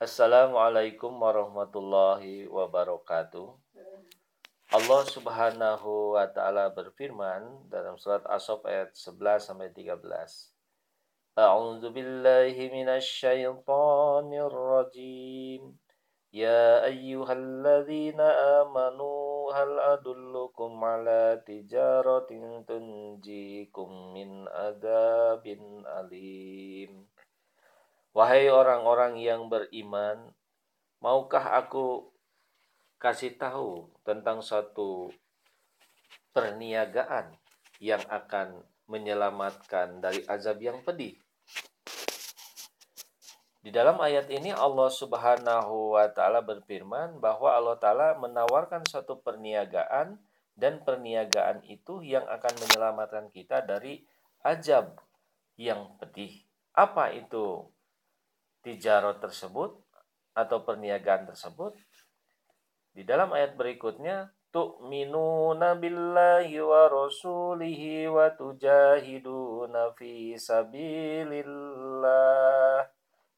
Assalamualaikum warahmatullahi wabarakatuh. Allah Subhanahu wa taala berfirman dalam surat As-Saff ayat 11 sampai 13. A'udzu billahi minasy syaithanir rajim. Ya ayyuhalladzina amanu hal adullukum ala tijaratin tunjikum min adabin alim. Wahai orang-orang yang beriman, maukah aku kasih tahu tentang suatu perniagaan yang akan menyelamatkan dari azab yang pedih? Di dalam ayat ini Allah Subhanahu wa taala berfirman bahwa Allah taala menawarkan suatu perniagaan dan perniagaan itu yang akan menyelamatkan kita dari azab yang pedih. Apa itu tijarot tersebut atau perniagaan tersebut di dalam ayat berikutnya tu'minuna billahi wa rasulihi wa tujahiduna fi sabilillah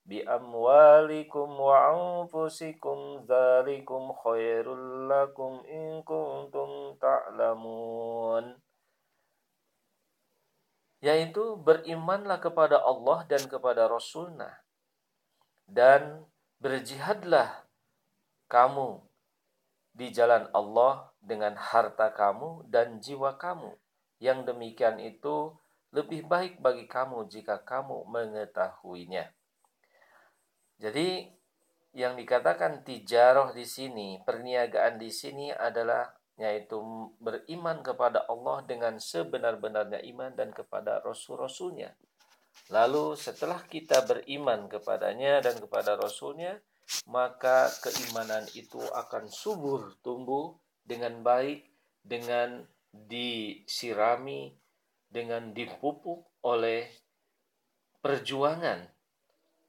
bi amwalikum wa anfusikum dzalikum khairul lakum in kuntum ta'lamun. Yaitu berimanlah kepada Allah dan kepada Rasulnya dan berjihadlah kamu di jalan Allah dengan harta kamu dan jiwa kamu. Yang demikian itu lebih baik bagi kamu jika kamu mengetahuinya. Jadi yang dikatakan tijaroh di sini, perniagaan di sini adalah yaitu beriman kepada Allah dengan sebenar-benarnya iman dan kepada rasul-rasulnya. Lalu setelah kita beriman kepadanya dan kepada Rasulnya, maka keimanan itu akan subur tumbuh dengan baik, dengan disirami, dengan dipupuk oleh perjuangan,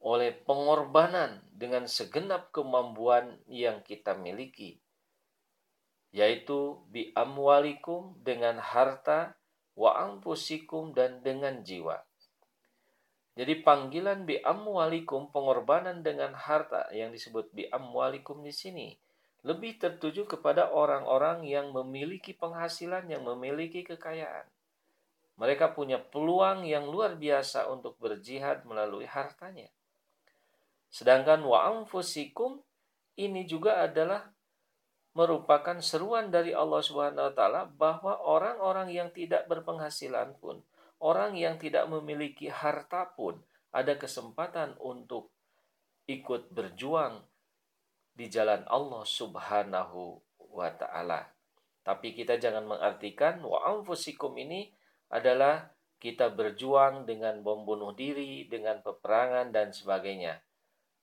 oleh pengorbanan dengan segenap kemampuan yang kita miliki, yaitu bi amwalikum dengan harta, wa ampusikum dan dengan jiwa. Jadi panggilan bi amwalikum pengorbanan dengan harta yang disebut bi amwalikum di sini lebih tertuju kepada orang-orang yang memiliki penghasilan, yang memiliki kekayaan. Mereka punya peluang yang luar biasa untuk berjihad melalui hartanya. Sedangkan wa anfusikum ini juga adalah merupakan seruan dari Allah Subhanahu wa taala bahwa orang-orang yang tidak berpenghasilan pun orang yang tidak memiliki harta pun ada kesempatan untuk ikut berjuang di jalan Allah Subhanahu wa taala. Tapi kita jangan mengartikan wa anfusikum ini adalah kita berjuang dengan bom bunuh diri, dengan peperangan dan sebagainya.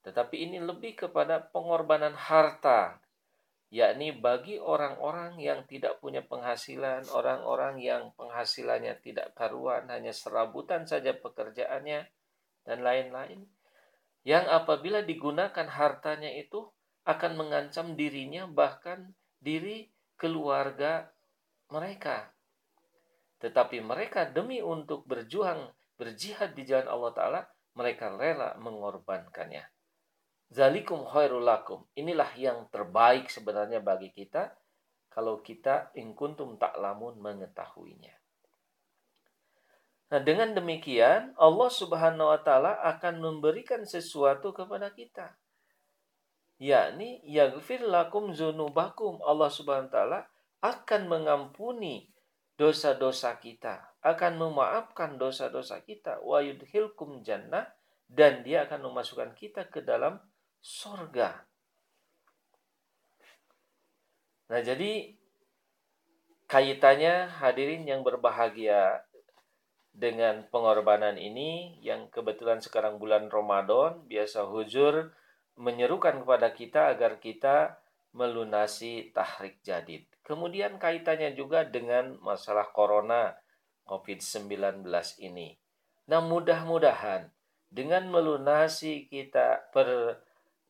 Tetapi ini lebih kepada pengorbanan harta yakni bagi orang-orang yang tidak punya penghasilan, orang-orang yang penghasilannya tidak karuan, hanya serabutan saja pekerjaannya, dan lain-lain, yang apabila digunakan hartanya itu akan mengancam dirinya, bahkan diri keluarga mereka. Tetapi mereka demi untuk berjuang, berjihad di jalan Allah Ta'ala, mereka rela mengorbankannya. Zalikum khairul lakum. Inilah yang terbaik sebenarnya bagi kita kalau kita in kuntum ta'lamun mengetahuinya. Nah, dengan demikian Allah Subhanahu wa taala akan memberikan sesuatu kepada kita. Yakni yaghfir lakum dzunubakum. Allah Subhanahu wa taala akan mengampuni dosa-dosa kita, akan memaafkan dosa-dosa kita, wa yudhilkum jannah dan dia akan memasukkan kita ke dalam sorga. Nah, jadi kaitannya hadirin yang berbahagia dengan pengorbanan ini yang kebetulan sekarang bulan Ramadan biasa hujur menyerukan kepada kita agar kita melunasi tahrik jadid. Kemudian kaitannya juga dengan masalah corona COVID-19 ini. Nah, mudah-mudahan dengan melunasi kita per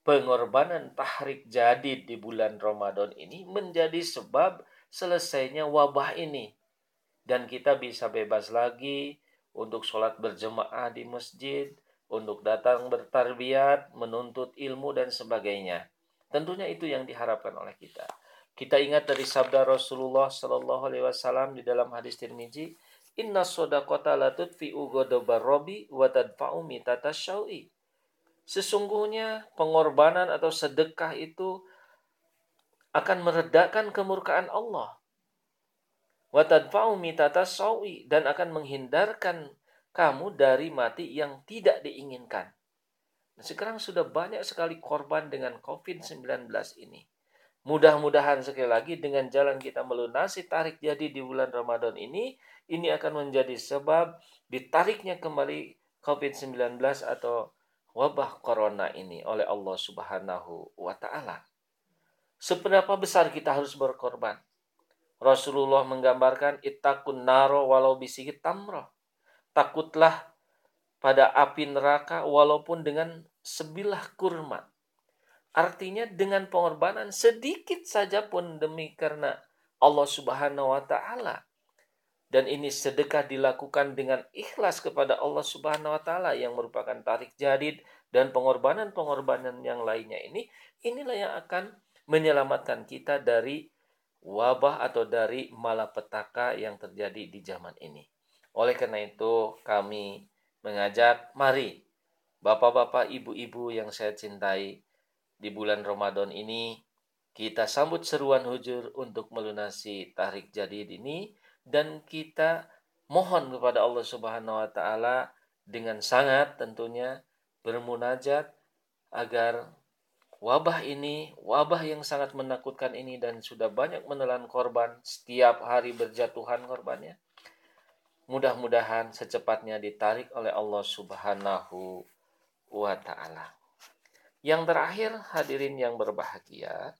pengorbanan tahrik jadid di bulan Ramadan ini menjadi sebab selesainya wabah ini. Dan kita bisa bebas lagi untuk sholat berjemaah di masjid, untuk datang bertarbiat, menuntut ilmu dan sebagainya. Tentunya itu yang diharapkan oleh kita. Kita ingat dari sabda Rasulullah Shallallahu Alaihi Wasallam di dalam hadis Tirmizi, Inna sodakota latut fi ugodobar robi watadfa'u syaui. Sesungguhnya pengorbanan atau sedekah itu akan meredakan kemurkaan Allah. Watadfa'u syaui dan akan menghindarkan kamu dari mati yang tidak diinginkan. Nah, sekarang sudah banyak sekali korban dengan COVID-19 ini. Mudah-mudahan sekali lagi dengan jalan kita melunasi tarik jadi di bulan Ramadan ini, ini akan menjadi sebab ditariknya kembali COVID-19 atau wabah corona ini oleh Allah Subhanahu wa taala. Seberapa besar kita harus berkorban? Rasulullah menggambarkan itakun naro walau bisikit tamroh. Takutlah pada api neraka walaupun dengan sebilah kurma. Artinya dengan pengorbanan sedikit saja pun demi karena Allah Subhanahu wa taala dan ini sedekah dilakukan dengan ikhlas kepada Allah Subhanahu wa taala yang merupakan tarik jadid dan pengorbanan-pengorbanan yang lainnya ini inilah yang akan menyelamatkan kita dari wabah atau dari malapetaka yang terjadi di zaman ini. Oleh karena itu kami mengajak mari Bapak-bapak, ibu-ibu yang saya cintai di bulan Ramadan ini kita sambut seruan hujur untuk melunasi tarik jadid ini dan kita mohon kepada Allah Subhanahu wa taala dengan sangat tentunya bermunajat agar wabah ini, wabah yang sangat menakutkan ini dan sudah banyak menelan korban setiap hari berjatuhan korbannya. Mudah-mudahan secepatnya ditarik oleh Allah Subhanahu wa taala. Yang terakhir hadirin yang berbahagia,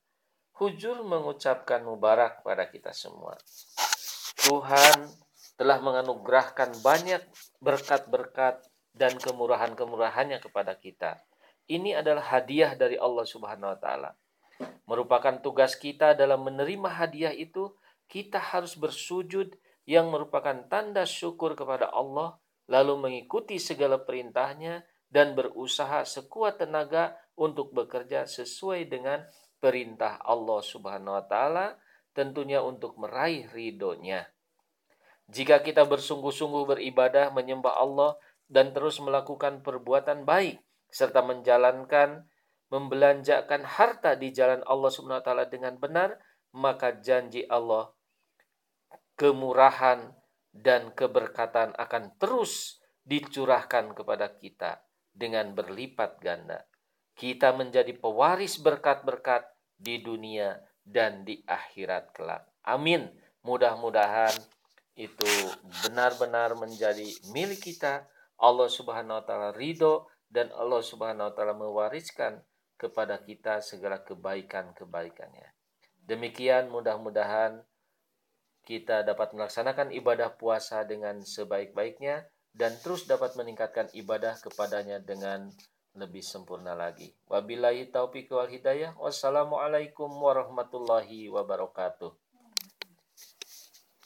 hujur mengucapkan mubarak pada kita semua. Tuhan telah menganugerahkan banyak berkat-berkat dan kemurahan-kemurahannya kepada kita. Ini adalah hadiah dari Allah Subhanahu wa taala. Merupakan tugas kita dalam menerima hadiah itu, kita harus bersujud yang merupakan tanda syukur kepada Allah, lalu mengikuti segala perintahnya dan berusaha sekuat tenaga untuk bekerja sesuai dengan perintah Allah Subhanahu wa taala tentunya untuk meraih ridhonya. Jika kita bersungguh-sungguh beribadah menyembah Allah dan terus melakukan perbuatan baik serta menjalankan membelanjakan harta di jalan Allah Subhanahu wa taala dengan benar, maka janji Allah kemurahan dan keberkatan akan terus dicurahkan kepada kita dengan berlipat ganda. Kita menjadi pewaris berkat-berkat di dunia dan di akhirat kelak. Amin. Mudah-mudahan itu benar-benar menjadi milik kita. Allah Subhanahu wa taala ridho dan Allah Subhanahu wa taala mewariskan kepada kita segala kebaikan-kebaikannya. Demikian mudah-mudahan kita dapat melaksanakan ibadah puasa dengan sebaik-baiknya dan terus dapat meningkatkan ibadah kepadanya dengan lebih sempurna lagi. Wabillahi taufiq wal hidayah. Wassalamualaikum warahmatullahi wabarakatuh.